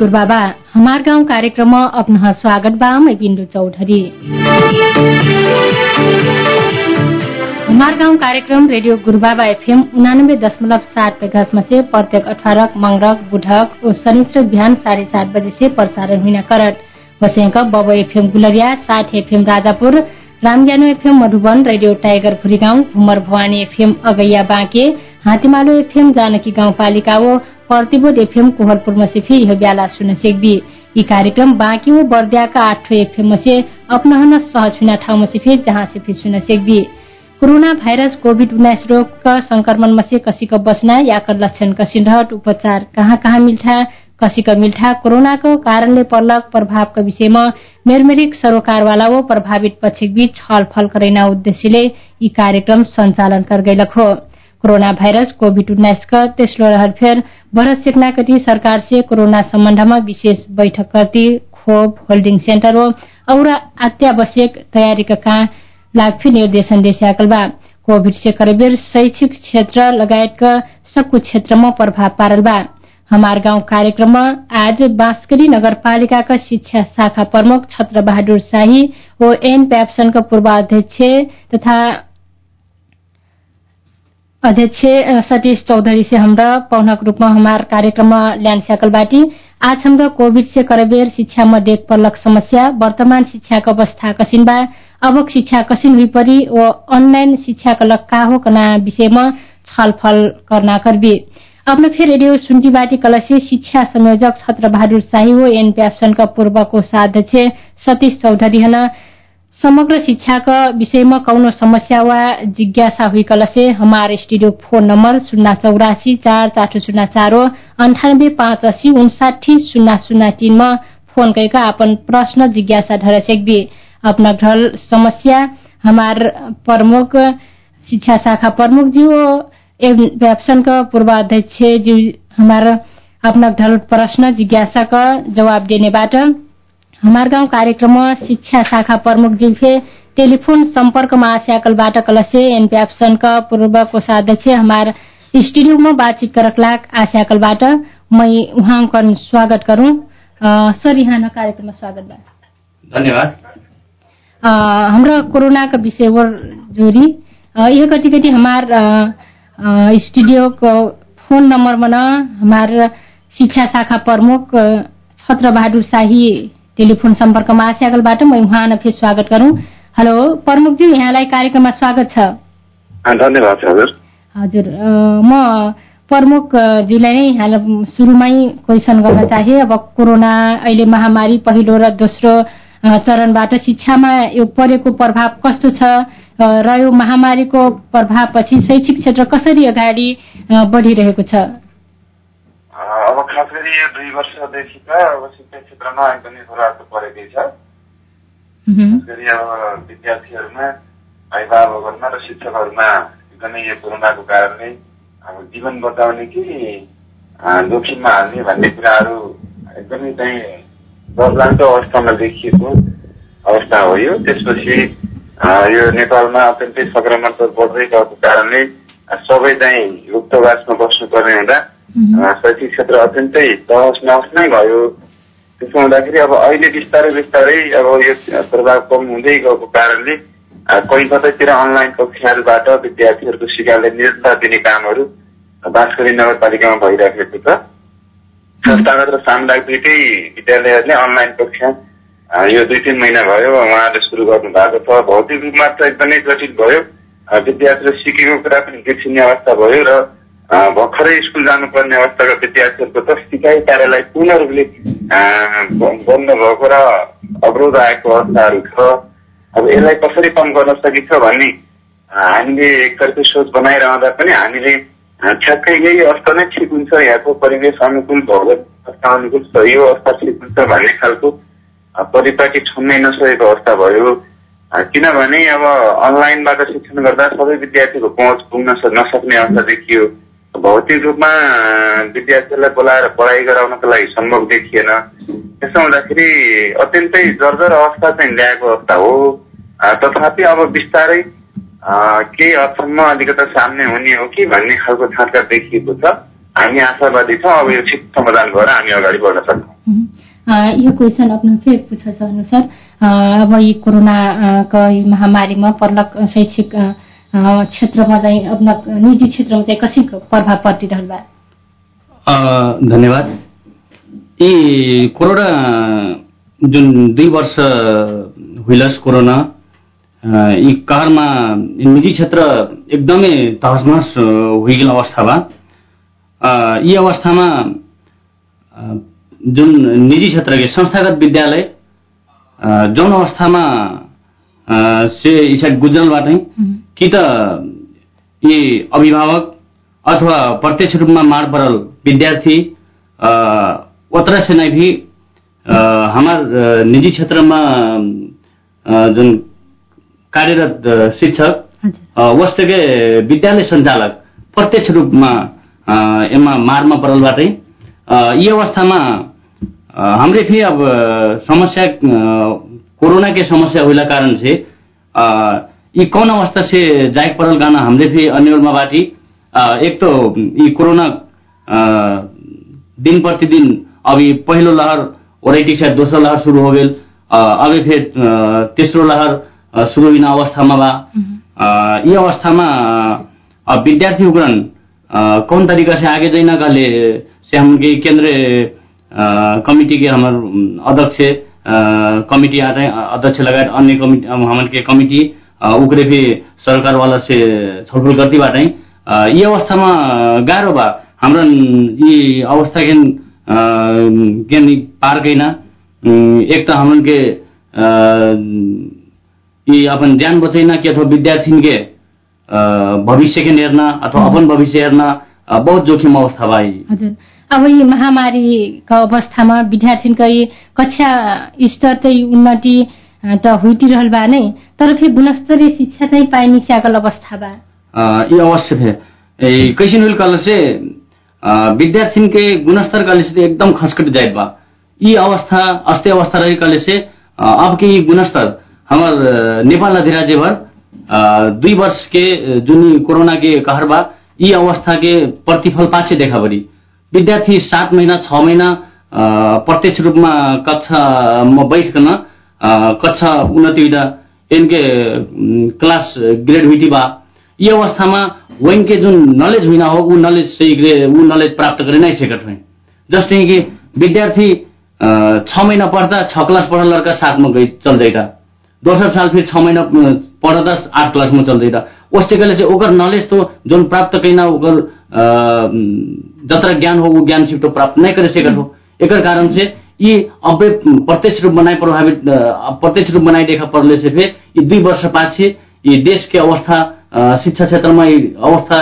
गुरुबाबा हमार गाउँ कार्यक्रममा अपना स्वागत बा मैं बिन्दु चौधरी। हमार गाउँ कार्यक्रम रेडियो गुरुबाबा एफएम उनानब्बे दशमलव सात मेघासमा से प्रत्येक अठारक मंगरक बुधक और शनिश्चर बिहान साढे सात बजे से प्रसारण हुन करत। वसेंक बबो एफएम गुलरिया साठ FM Rajapur रामज्ञानो FM Madhuban radio tiger Bhurigaun Ghumar Bhawani FM Agaiya Banke हातीमालो FM Janaki गाउँपालिका वो प्रतिबोध एफएम कोहलपुरमा से फिर यह ब्याला सुन सेकबी यी कार्यक्रम बाँकी वो बर्दियाका आठ एफएम से अपनाहन सहज हुना ठाउँमा से फिर जहाँ से फिर सुन सेकबी कोरोना भाइरस कोविड उन्नाइस रोग का संक्रमण में से कसी का बचना या कर लक्षण कसिन रहट उपचार कहाँ कहाँ मिल्था कसी का मिल्था कोरोना को कारणले पर्लक प्रभाव का विषयमा मेरमेरिक सरोकारवाला वो प्रभावित पक्ष बीच छलफल करैना उद्देश्यले यी कार्यक्रम सञ्चालन कर गइलक हो। कोरोना भाइरस कोविड उन्नाइस का तेस्रो लहर फेर भरत सेकना कति सरकार कोरोना सम्बन्धमा विशेष बैठक करती खोप होल्डिङ सेन्टर हो और अत्यावश्यक तयारीका कहाँ लागफी निर्देशन बा। कोविड से करीबेर शैक्षिक क्षेत्र लगायतका सबको क्षेत्रमा प्रभाव पारल बा। हमार गाउँ कार्यक्रममा आज बाँसकरी नगरपालिकाका शिक्षा शाखा प्रमुख छत्र बहादुर शाही ओ एन प्याप्सनका पूर्वाध्यक्ष तथा अध्यक्ष सतीश चौधरी से हमरा पौनक रूपमा हमार कार्यक्रममा ल्यान सकल बाटी। आज हमरा कोविड से करबेर शिक्षामा देख पर्लक समस्या वर्तमान शिक्षाको अवस्था कसिन बा अबक शिक्षा कसिन हुई परी ओ ऑनलाइन शिक्षा का लक्का हो कना विषयमा छलफल करना करबी। अपने फिर रेडियो सुन्टी बाटी कलसे शिक्षा संयोजक छत्र बहादुर शाही हो एन प्याप्सनका पूर्व कोषाध्यक्ष सतीश चौधरी हन। समग्र शिक्षाका विषयमा कौनो समस्या वा जिज्ञासा हुई कलसे हमार स्टूडियो फोन नम्बर शून्य चौरासी चार चार शून्य चार हो अन्ठानब्बे पाँच अस्सी उन्साठी शून्य शून्य तीनमा फोन कैका अपन प्रश्न जिज्ञासा धर सेकबी अपना ढल समस्या हमार प्रमुख शिक्षा शाखा प्रमुख जी हो एवं का पूर्वाध्यक्ष जी हमार अपना ढल प्रश्न जिज्ञासा का जवाब देने बाट हमार गाउँ कार्यक्रममा शिक्षा शाखा प्रमुख जी फे टेलिफोन सम्पर्कमा आस्याकलबाट कलसे एनप्याप्सनका पूर्व कोषाध्यक्ष हमार स्टुडियोमा बातचीत करक लाग आस्याकलबाट मै उहाँको स्वागत करूँ। सर यहाँ कार्यक्रममा स्वागत धन्यवाद। हाम्रो कोरोनाका विषय वर जोरी। यह कति कति हमार स्टूडियो को फोन नंबर में हमार शिक्षा शाखा प्रमुख छत्र बहादुर शाही टेलिफोन सम्पर्क आस्यागलबाट म उहाँ फेरि स्वागत गरौँ। हेलो प्रमुखजी यहाँलाई कार्यक्रममा स्वागत छ। धन्यवाद हजुर। हजुर म प्रमुखज्यूलाई नै यहाँलाई सुरुमै क्वेसन गर्न चाहे। अब कोरोना अहिले महामारी पहिलो र दोस्रो चरणबाट शिक्षामा यो परेको प्रभाव कस्तो छ? र यो महामारीको प्रभावपछि शैक्षिक क्षेत्र कसरी अगाडि बढिरहेको छ? खास गरी यो दुई वर्षदेखि त अब शिक्षा क्षेत्रमा एकदमै प्रभाव परेकै छ। खास गरी अब विद्यार्थीहरूमा अभिभावकहरूमा र शिक्षकहरूमा एकदमै यो कोरोनाको कारणले अब जीवन बचाउने कि जोखिममा हाल्ने भन्ने कुराहरू एकदमै चाहिँ डरलाग्दो अवस्थामा देखिएको अवस्था हो यो। त्यसपछि यो नेपालमा अत्यन्तै सङ्क्रमण बढ्दै गएको कारणले सबै चाहिँ गुप्तवासमा बस्नुपर्ने हुँदा शैक्षिक क्षेत्र अत्यन्तै तहस नहस नै भयो। त्यसो हुँदाखेरि अब अहिले बिस्तारै बिस्तारै अब यो प्रभाव कम हुँदै गएको कारणले कहीँ कतैतिर अनलाइन कक्षाहरूबाट विद्यार्थीहरूको सिकाले निरन्तर दिने कामहरू बाँसकरी नगरपालिकामा भइराखेको छ। संस्थागत र सामुदायिक दुइटै विद्यालयहरूले अनलाइन कक्षा यो दुई तिन महिना भयो उहाँहरूले सुरु गर्नु भएको छ। भौतिक रूपमा त एकदमै जटिल भयो। विद्यार्थीले सिकेको कुरा पनि बिर्सिने अवस्था भयो र भर्खरै स्कुल जानुपर्ने अवस्थाका विद्यार्थीहरूको त सिकाइ कार्यलाई पूर्ण रूपले बन्द भएको र अवरोध आएको अवस्थाहरू छ। अब यसलाई कसरी कम गर्न सकिन्छ भन्ने हामीले एक तरिको सोच बनाइरहँदा पनि हामीले ठ्याक्कै यही अवस्था नै ठिक हुन्छ। यहाँको परिवेश अनुकूल भौगोलिक अवस्था अनुकूल यो अवस्था ठिक हुन्छ भन्ने खालको परिपाटी ठन्नै नसकेको अवस्था भयो। किनभने अब अनलाइनबाट शिक्षण गर्दा सबै विद्यार्थीको पहुँच पुग्न नसक्ने अवस्था देखियो। भौतिक रूपमा विद्यार्थीहरूलाई बोलाएर पढाइ गराउनको लागि सम्भव देखिएन। त्यसो हुँदाखेरि अत्यन्तै जर्जर अवस्था चाहिँ ल्याएको अवस्था हो। तथापि अब बिस्तारै केही हदसम्म अलिकता सामने हुने हो कि भन्ने खालको छाटका देखिएको छ। हामी आशावादी छौँ। अब यो ठिक समाधान भएर हामी अगाडि बढ्न सक्छौँ। यो क्वेसन अपना फेरि पूछ अनुसार अब यी कोरोनाको महामारीमा पर्लक शैक्षिक क्षेत्रमा चाहिँ अपना निजी क्षेत्रमा चाहिँ कसैको प्रभाव परिरहनु भयो धन्यवाद। यी कोरोना जुन दुई वर्ष हुइलस कोरोना यी कहरमा निजी क्षेत्र एकदमै तहसमहस हुइगेल अवस्थामा। यी अवस्थामा जुन निजी क्षेत्रकै संस्थागत विद्यालय जुन अवस्थामा से इसाइड गुजरलबाटै कि त यी अभिभावक अथवा प्रत्यक्ष रूपमा मार परल विद्यार्थी ओतरा से भी हमार निजी क्षेत्रमा जुन कार्यरत शिक्षक वस्तुकै विद्यालय सञ्चालक प्रत्यक्ष रूपमा यसमा मारमा परलबाटै यी अवस्थामा हाम्रै फेरि अब समस्या कोरोना के समस्या होला कारण से यी कौन अवस्था से जायक परल गाना हमरे फेरि अन्यमा बाटी एक तो यी कोरोना दिन प्रतिदिन अब पहिलो लहर ओराइटी सायद दोस्रो लहर सुरु हो गेल। अब फिर तेस्रो लहर सुरु हुने अवस्थामा बा। यी अवस्थामा विद्यार्थी उग्रन कौन तरीका से आगे जाइना काले से हमके केंद्रीय कमिटी के हमार अध्यक्ष कमिटी आते अध्यक्ष लगायत अन्य कमिटी हमन के कमिटी उकरे भी सरकार वाला से छलफल बाटे ये अवस्थामा गाह्रो बा हाम्रो यी अवस्था के के पार कैना एक त हमन के यी अपन ज्यान बचैना कि अथवा विद्यार्थी के भविष्य के हेर्न अथवा अपन भविष्य हेर्न बहुत जोखिम अवस्था भाइ हजुर। अब यी महामारीको अवस्थामा विद्यार्थीको कक्षा स्तर चाहिँ उन्नति त हुइटिरहल बा नै तर फेरि गुणस्तरीय शिक्षा चाहिँ पाइने च्याकल अवस्था बा। ये अवश्य थे कैसिन हुल कल से के गुणस्तर कले एकदम खसकट जाए बा। यी अवस्था अस्ते अवस्था रही कले से अब के यी गुणस्तर हमार नेपाल अधिराज्य भर दुई वर्ष के जुन कोरोना के कहर बा यी अवस्था के प्रतिफल पाचे देखा बरी विद्यार्थी सात महीना छ महीना प्रत्यक्ष रूपमा कक्षामा बैठकन कक्षा उन्नति हुँदा इनके क्लास ग्रेड हुइटी बा यी अवस्थामा वैन के जुन नलेज हुइना हो ऊ नलेज सही ऊ नलेज प्राप्त करे नै सकत हुँ जस्तै कि विद्यार्थी छ महीना पढ्दा छ क्लास पढ लड़का सातमा गई चल्दैता। दोस्रो साल फिर छ महीना पढ्दा आठ क्लासमा चल्दैता। उसले कहिले चाहिँ ओकर नलेज तो जुन प्राप्त कैना ओकर जत्र ज्ञान हो वो ज्ञान सिफ्टो प्राप्त नै करे सकत हो। एकर कारण से यी अब्बे प्रत्यक्ष रूप बनाई प्रभावित प्रत्यक्ष रूप बनाई देखा परले से फिर यी दुई वर्ष पाछे यी देश के अवस्था शिक्षा क्षेत्रमा अवस्था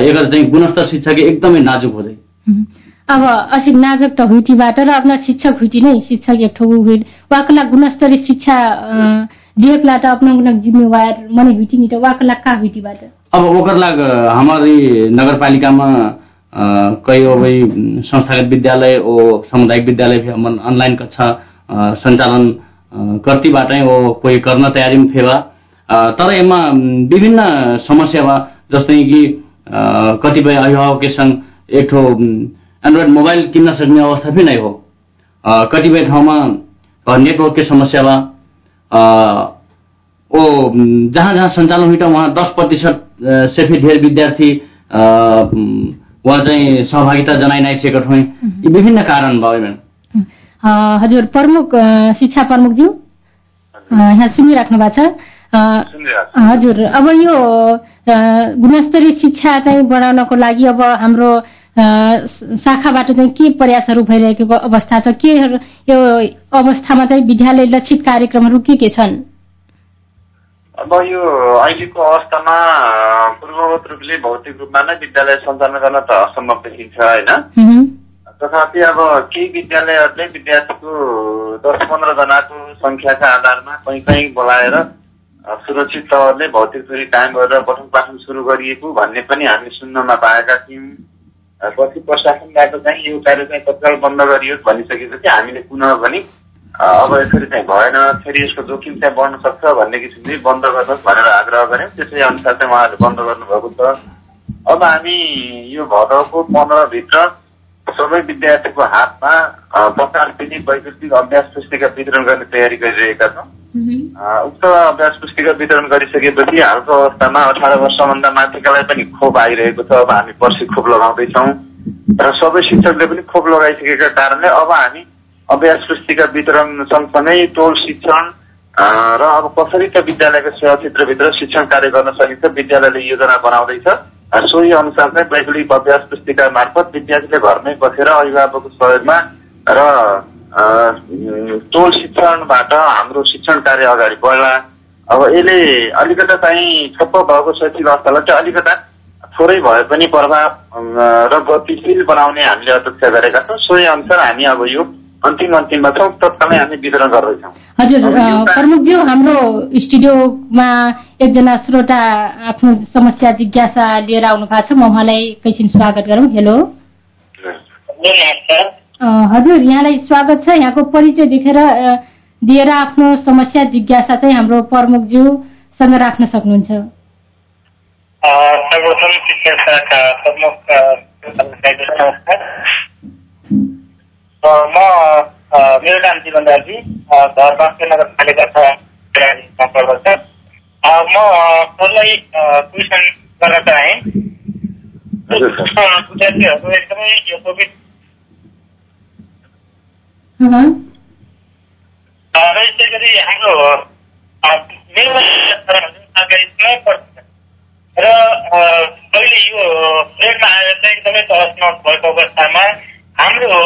एकर चाहिँ गुणस्तर शिक्षा के एकदमै नाजुक हो जाइ अब असी नाजुक त हुइटीबाट र अपना शिक्षक हुइटी नै शिक्षक एक ठो हुइल वाकला गुणस्तरीय शिक्षा जियकला त अपना गुणक जिम्मेवार मने हुइटी नि त वाकला का हुइटीबाट अब ओकर लाग हमारी नगरपालिकामा कई वही संस्थागत विद्यालय और सामुदायिक विद्यालय ऑनलाइन कक्षा सञ्चालन कर्तीबाटै ओ कोही गर्न तयारी में फेवा तर यसमा विभिन्न समस्या बा जस्तै कि कतिपय अभिभावक संग एक ठो एन्ड्रोइड मोबाइल किन्न सक्ने अवस्था पनि नै हो। कतिपय ठाउँमा नेटवर्क के समस्या बा ओ जहाँ जहाँ सञ्चालन हुइटा वहाँ दस प्रतिशत से भी धेर विद्यार्थी वहाँ चाहिँ सहभागिता जनाइ नै सकेका हुँ यी विभिन्न कारण भयो म्याम हजुर प्रमुख शिक्षा प्रमुखज्यू? यहाँ सुनिराख्नु भएको छ। हजुर अब यो गुणस्तरीय शिक्षा चाहिँ बढाउनको लागि अब हाम्रो शाखाबाट चाहिँ के प्रयासहरू भइरहेको अवस्था छ? के यो अवस्थामा चाहिँ विद्यालय लक्षित कार्यक्रमहरू के के छन्? अब यो अहिलेको अवस्थामा पूर्ववत रूपले भौतिक रूपमा नै विद्यालय सञ्चालन गर्न त असम्भव देखिन्छ होइन? तथापि अब केही विद्यालयहरूले विद्यार्थीको दस पन्ध्रजनाको सङ्ख्याका आधारमा कहीँ कहीँ बोलाएर सुरक्षित तवरले भौतिक दूरी कायम गरेर पठन पाठन सुरु गरिएको भन्ने पनि हामी सुन्नमा पाएका थियौँ। पछि प्रशासनबाट चाहिँ यो कार्य चाहिँ तत्काल बन्द गरियोस् भनिसकेपछि हामीले पुनः पनि अब यसरी चाहिँ भएन फेरि यसको जोखिम चाहिँ बढ्न सक्छ भन्ने किसिमले बन्द गर्नुहोस् भनेर आग्रह गऱ्यौँ त्यसै अनुसार चाहिँ उहाँहरूले बन्द गर्नुभएको छ। अब हामी यो भदौको पन्ध्रभित्र सबै विद्यार्थीको हातमा पचास दिने वैकल्पिक अभ्यास पुस्तिका वितरण गर्ने तयारी गरिरहेका छौँ। उक्त अभ्यास पुस्तिका वितरण गरिसकेपछि हालको अवस्थामा अठार वर्षभन्दा माथिकालाई पनि खोप आइरहेको छ। अब हामी पर्सि खोप लगाउँदैछौँ। र सबै शिक्षकले पनि खोप लगाइसकेका कारणले अब हामी अभ्यास पुस्तिका वितरण सँगसँगै टोल शिक्षण र अब कसरी त विद्यालयको सेवा क्षेत्रभित्र शिक्षण कार्य गर्न सकिन्छ विद्यालयले योजना बनाउँदैछ। सोही अनुसार चाहिँ वैकल्पिक अभ्यास पुस्तिका मार्फत विद्यार्थीले घरमै बसेर अभिभावकको सहयोगमा र टोल शिक्षणबाट हाम्रो शिक्षण कार्य अगाडि बढ्ला। अब यसले अलिकता चाहिँ ठप्प भएको शैक्षिक अवस्थालाई चाहिँ अलिकता थोरै भए पनि प्रभाव र गतिशील बनाउने हामीले अपेक्षा गरेका छौँ। सोही अनुसार हामी अब यो अन्तिम अन्तिममा छौँ तत्कालै हामी वितरण गर्दैछौँ। हजुर प्रमुखज्यू हाम्रो स्टुडियोमा एकजना श्रोता आफ्नो समस्या जिज्ञासा लिएर आउनु भएको छ म उहाँलाई एकैछिन स्वागत गरौँ। हेलो। हजुर यहाँलाई स्वागत छ। यहाँको परिचय देखेर दिएर आफ्नो समस्या जिज्ञासा चाहिँ हाम्रो प्रमुखज्यूसँग राख्न सक्नुहुन्छ। सर्वप्रथम म मेरो नाम जीवन दाजी घर बाँके नगरपालिका छ म सरलाई क्वेसन गर्न चाहेँ? विद्यार्थीहरूको एकदमै यो कोभिड र यसै गरी हाम्रो मेरो पर्छ। र अहिले यो प्लेटमा आएर चाहिँ एकदमै तहस भएको अवस्थामा हाम्रो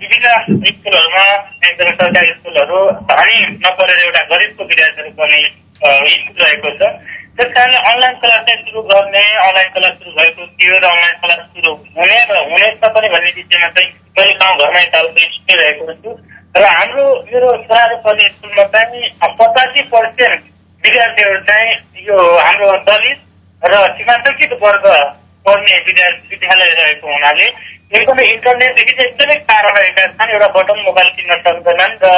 विभिन्न स्कुलहरूमा एकदमै सरकारी स्कुलहरू भारी नपरेर एउटा गरिबको विद्यार्थीहरू पनि स्कुल रहेको छ। त्यस कारणले अनलाइन क्लास चाहिँ सुरु गर्ने अनलाइन क्लास सुरु भएको थियो र अनलाइन क्लास सुरु हुने र हुनेछ पनि भन्ने विषयमा चाहिँ मैले गाउँघरमा यताउति सुनिरहेको छु। र हाम्रो मेरो छोराहरू पढ्ने स्कुलमा चाहिँ पचासी पर्सेन्ट विद्यार्थीहरू चाहिँ यो हाम्रो दलित र सीमान्तकृत वर्ग पढ्ने विद्यार्थी विद्यालय रहेको हुनाले एकदमै इन्टरनेटदेखि चाहिँ एकदमै टाढा रहेका छन् एउटा बटन मोबाइल किन्न सक्दैनन् र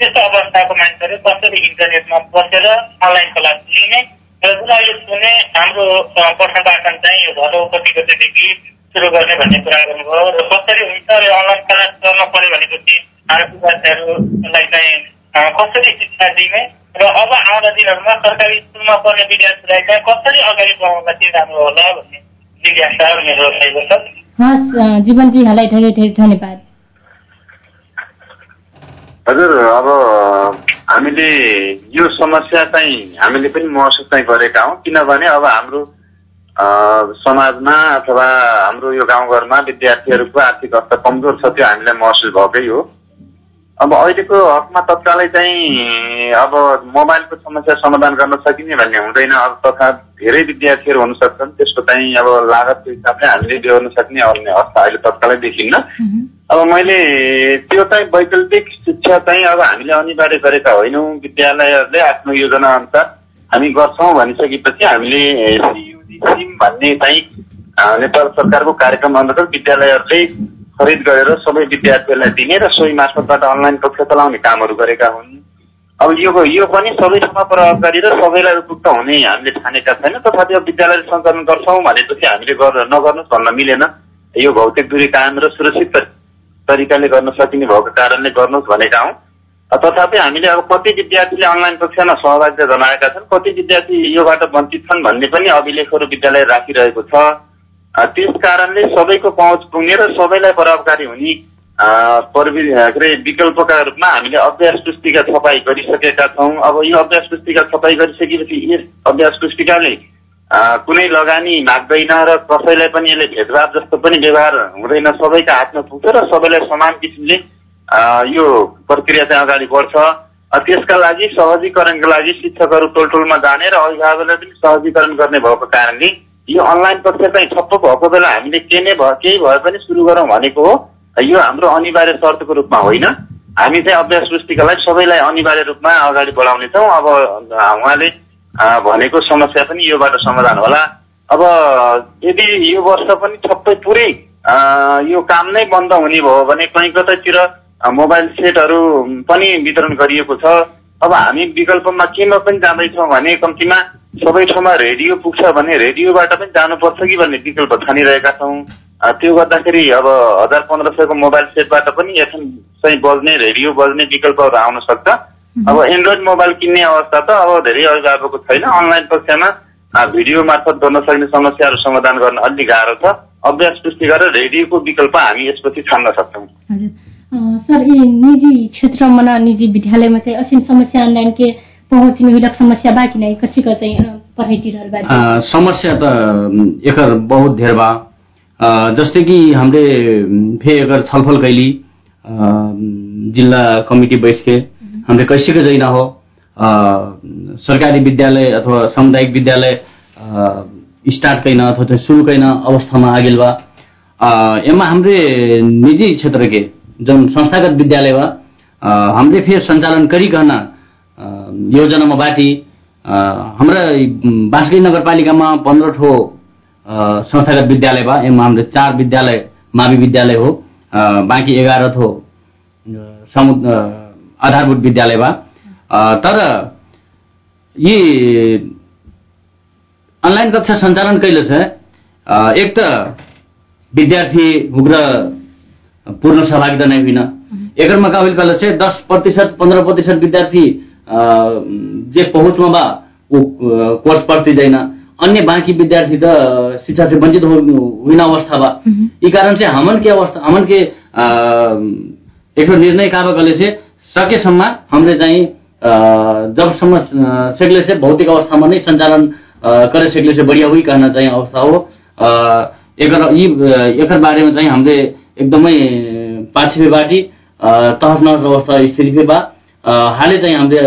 त्यस्तो अवस्थाको मान्छेहरू कसरी इन्टरनेटमा बसेर अनलाइन क्लास लिने र जुन अहिले सुने हाम्रो प्रश्नवाचन चाहिँ यो भदौ कति गतेदेखि सुरु गर्ने भन्ने कुरा गर्नुभयो र कसरी हुन्छ र अनलाइन क्लास गर्न पर्यो भनेपछि हाम्रो विद्यार्थीहरूलाई चाहिँ कसरी शिक्षा दिने र अब आउँदा दिनहरूमा सरकारी स्कुलमा पढ्ने विद्यार्थीलाई चाहिँ कसरी अगाडि बढाउँदा चाहिँ राम्रो होला भन्ने जिज्ञासा मेरो रहेको छ हस् यहाँलाई धेरै धेरै धन्यवाद। हजुर अब हामीले यो समस्या चाहिँ हामीले पनि महसुस चाहिँ गरेका हौँ। किनभने अब हाम्रो समाजमा अथवा हाम्रो यो गाउँघरमा विद्यार्थीहरूको आर्थिक अवस्था कमजोर छ त्यो हामीलाई महसुस भएकै हो। अब अहिलेको हकमा तत्कालै चाहिँ अब मोबाइलको समस्या समाधान गर्न सकिने भन्ने हुँदैन। अब तथा धेरै विद्यार्थीहरू हुन सक्छन्। त्यसको चाहिँ अब लागतको हिसाबले हामीले बेहोर्न सक्ने अन्य अवस्था अहिले तत्कालै देखिन्न। अब मैले त्यो चाहिँ वैकल्पिक शिक्षा चाहिँ अब हामीले अनिवार्य गरेका होइनौँ। विद्यालयहरूले आफ्नो योजना अनुसार हामी गर्छौँ भनिसकेपछि हामीले सियुजी सिम भन्ने चाहिँ नेपाल सरकारको कार्यक्रम अन्तर्गत विद्यालयहरूले खरिद गरेर सबै विद्यार्थीहरूलाई दिने र सोही मार्फतबाट अनलाइन कक्षा चलाउने कामहरू गरेका हुन्। अब यो यो पनि सबैसँग प्रभावकारी र सबैलाई उपयुक्त हुने हामीले ठानेका छैन तथापि अब विद्यालयले सञ्चालन गर्छौँ भनेपछि हामीले गर नगर्नुहोस् भन्न मिलेन। यो भौतिक दूरी कायम र सुरक्षित तरिकाले गर्न सकिने भएको कारणले गर्नुहोस् भनेका हौँ। तथापि हामीले अब कति विद्यार्थीले अनलाइन कक्षामा सहभागिता जनाएका छन् कति विद्यार्थी योबाट वञ्चित छन् भन्ने पनि अभिलेखहरू विद्यालय राखिरहेको छ। त्यस कारणले सबैको पहुँच पुग्ने र सबैलाई प्रभावकारी हुने प्रवि के अरे विकल्पका रूपमा हामीले अभ्यास पुस्तिका छपाई गरिसकेका छौँ। अब यो अभ्यास पुस्तिका छपाई गरिसकेपछि यस अभ्यास पुस्तिकाले कुनै लगानी माग्दैन र कसैलाई पनि यसले भेदभाव जस्तो पनि व्यवहार हुँदैन। सबैका हातमा पुग्छ र सबैलाई समान किसिमले यो प्रक्रिया चाहिँ अगाडि बढ्छ। त्यसका लागि सहजीकरणका लागि शिक्षकहरू टोल टोलमा जाने र अभिभावकलाई पनि सहजीकरण गर्ने भएको कारणले यो अनलाइन कक्षा चाहिँ ठप्प भएको बेला हामीले के नै भयो केही भए पनि सुरु गरौँ भनेको हो। यो हाम्रो अनिवार्य शर्तको रूपमा होइन। हामी चाहिँ अभ्यास पुस्तिकालाई सबैलाई अनिवार्य रूपमा अगाडि बढाउनेछौँ अब उहाँले भनेको समस्या पनि योबाट समाधान होला। अब यदि यो वर्ष पनि सबै पुरै यो काम नै बन्द हुने भयो भने कहीँ कतैतिर मोबाइल सेटहरू पनि वितरण गरिएको छ। अब हामी विकल्पमा केमा पनि जाँदैछौँ भने कम्तीमा सबै ठाउँमा रेडियो पुग्छ भने रेडियोबाट पनि जानुपर्छ कि भन्ने विकल्प छानिरहेका छौँ। त्यो गर्दाखेरि अब हजार पन्ध्र सयको मोबाइल सेटबाट पनि एफएम चाहिँ बज्ने रेडियो बज्ने विकल्पहरू आउन सक्छ। अब एन्ड्रोइड मोबाइल किन्ने अवस्था त अब धेरै अभिभावकको छैन। अनलाइन कक्षामा भिडियो मार्फत गर्न सक्ने समस्याहरू समाधान गर्न अलिक गाह्रो छ। अभ्यास पुष्टि गरेर रेडियोको विकल्प हामी यसपछि छान्न सक्छौँ। सर यी निजी क्षेत्रमा न निजी विद्यालयमा चाहिँ असिम समस्या अनलाइन के पहुँच मिलक समस्या बाँकी नै कसैको चाहिँ समस्या त एकर बहुत धेर बा। जस्तै कि हामीले फे एकर छलफल कैली जिल्ला कमिटी बैठ के हामीले कैसे जैन हो सरकारी विद्यालय अथवा सामुदायिक विद्यालय स्टार्ट कैन अथवा शुरू कैन अवस्थामा आगेल बा। एमा हमरे निजी क्षेत्र के जुन संस्थागत विद्यालय बा हमरे फिर संचालन करिकन योजनामा बाटी हाम्रा बाँसगढी नगरपालिकामा पन्ध्र ठो संस्थागत विद्यालय बा एमा हाम्रो चार विद्यालय मावि विद्यालय हो बाँकी एघार थो समु आधारभूत विद्यालय बा तर यी अनलाइन कक्षा सञ्चालन कैले छ एक त विद्यार्थी उग्र पूर्ण सहभागिता नै होइन। एकरमा काबिल कल से दस प्रतिशत पन्ध्र प्रतिशत विद्यार्थी जे पहुँचमा बा ऊ कोर्स अन्य बाँकी विद्यार्थी त शिक्षा से वञ्चित होइन अवस्था बा। यी कारण चाहिँ हमन के अवस्था हमन के एक निर्णय काबा से सकेसम्म हामीले चाहिँ जबसम्म सेक्ले से भौतिक अवस्थामा नै सञ्चालन करे सेक्ले से बढिया हुई कहना चाहिँ अवस्था हो। एकर यी एकर बारेमा चाहिँ हामीले एकदमै बाटी तहस नहस अवस्था स्थिति बा। हालै चाहिँ हामीले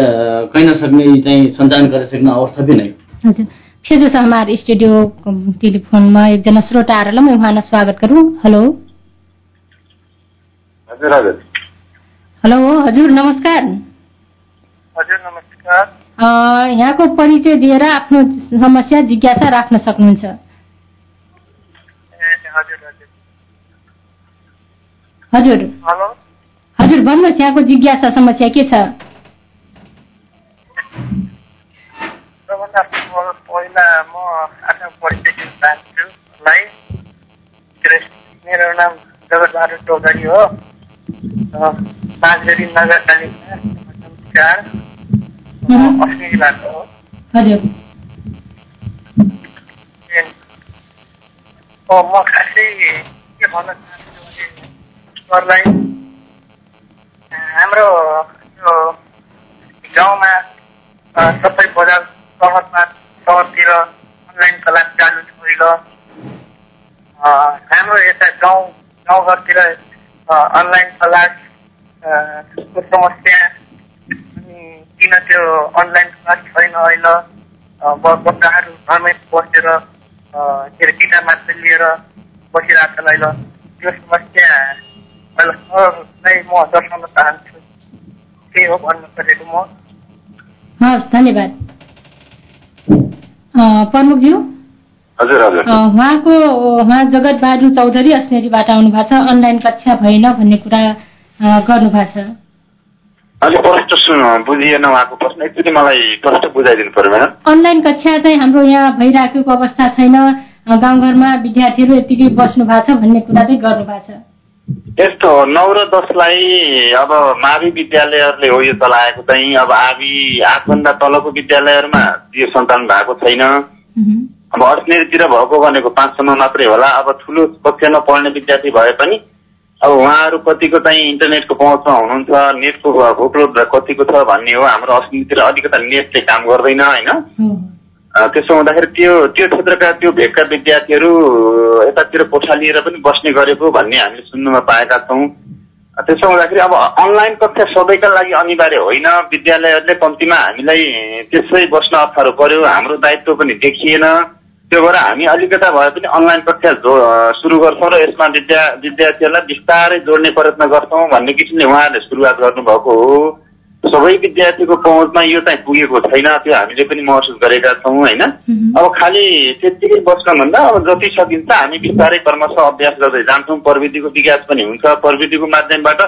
कहीँ नसक्ने चाहिँ सञ्चालन करे सक्ने अवस्था भी नै। हजुर। हमारे स्टूडियो टेलीफोन में एक जना श्रोता आ रहा मैं वहाँ स्वागत करूँ हेलो। हजुर हजुर। हेलो हजुर नमस्कार। हजुर नमस्कार। यहाँको परिचय दिएर आफ्नो समस्या जिज्ञासा राख्न सक्नुहुन्छ। हजुर। हेलो। हजुर भन्नुहोस् यहाँको जिज्ञासा समस्या के छ? पहिला म आफ्नो परिचय दिन चाहन्छु भाइ मेरो नाम जगतबहादुर टोकरी हो। नगरपालिका चार अस्ट्रेलियाबाट हो। हजुर। म खासै के भन्न चाहन्छु भने सरलाई हाम्रो यो गाउँमा सबै बजार सहरमा सहरतिर अनलाइन क्लास चालु अहिले हाम्रो यता गाउँ गाउँघरतिर अनलाइन क्लासको समस्या अनि किन त्यो अनलाइन क्लास छैन अहिले? बच्चाहरू घरमै बसेर के अरे किताब मात्र लिएर बसिरहेको छ अहिले। त्यो समस्या सरलाई म दर्शाउन चाहन्छु त्यही हो भन्नु खोजेको म हस् धन्यवाद प्रमुखज्यू हजुर हजुर उहाँको उहाँ जगत बहादुर चौधरी अस्नेरीबाट आउनु भएको छ अनलाइन कक्षा भएन भन्ने कुरा गर्नु भएको छ अलिक प्रष्ट बुझिएन उहाँको प्रश्न एकचोटि मलाई प्रष्ट बुझाइदिनु पर्यो म्याडम अनलाइन कक्षा चाहिँ हाम्रो यहाँ भइराखेको अवस्था छैन गाउँघरमा विद्यार्थीहरू यतिकै बस्नु भएको छ भन्ने कुरा चाहिँ गर्नु भएको छ यस्तो हो नौ र दसलाई अब मावि विद्यालयहरूले हो यो चलाएको चाहिँ अब आवि आठभन्दा तलको विद्यालयहरूमा यो सञ्चालन भएको छैन। अब अस्नेरीतिर भएको भनेको पाँचसम्म मात्रै होला। अब ठुलो कक्षामा पढ्ने विद्यार्थी भए पनि अब उहाँहरू कतिको चाहिँ इन्टरनेटको पहुँचमा हुनुहुन्छ नेटको उपलब्ध कतिको छ भन्ने हो। हाम्रो अस्नेरीतिर अलिकता नेटले काम गर्दैन होइन? त्यसो हुँदाखेरि त्यो त्यो क्षेत्रका त्यो भेगका विद्यार्थीहरू यतातिर कोठा लिएर पनि बस्ने गरेको भन्ने हामीले सुन्नुमा पाएका छौँ। त्यसो हुँदाखेरि अब अनलाइन कक्षा सबैका लागि अनिवार्य होइन। विद्यालयहरूले कम्तीमा हामीलाई त्यसै बस्न अप्ठ्यारो पर्यो। हाम्रो दायित्व पनि देखिएन। त्यो भएर हामी अलिकता भए पनि अनलाइन कक्षा जो सुरु गर्छौँ र यसमा विद्या विद्यार्थीहरूलाई बिस्तारै जोड्ने प्रयत्न गर्छौँ भन्ने किसिमले उहाँहरूले सुरुवात गर्नुभएको हो। सबै विद्यार्थीको पहुँचमा यो चाहिँ पुगेको छैन त्यो हामीले पनि महसुस गरेका छौँ होइन? अब खालि त्यत्तिकै बस्नभन्दा अब जति सकिन्छ हामी बिस्तारै क्रमशः अभ्यास गर्दै जान्छौँ। प्रविधिको विकास पनि हुन्छ। प्रविधिको माध्यमबाट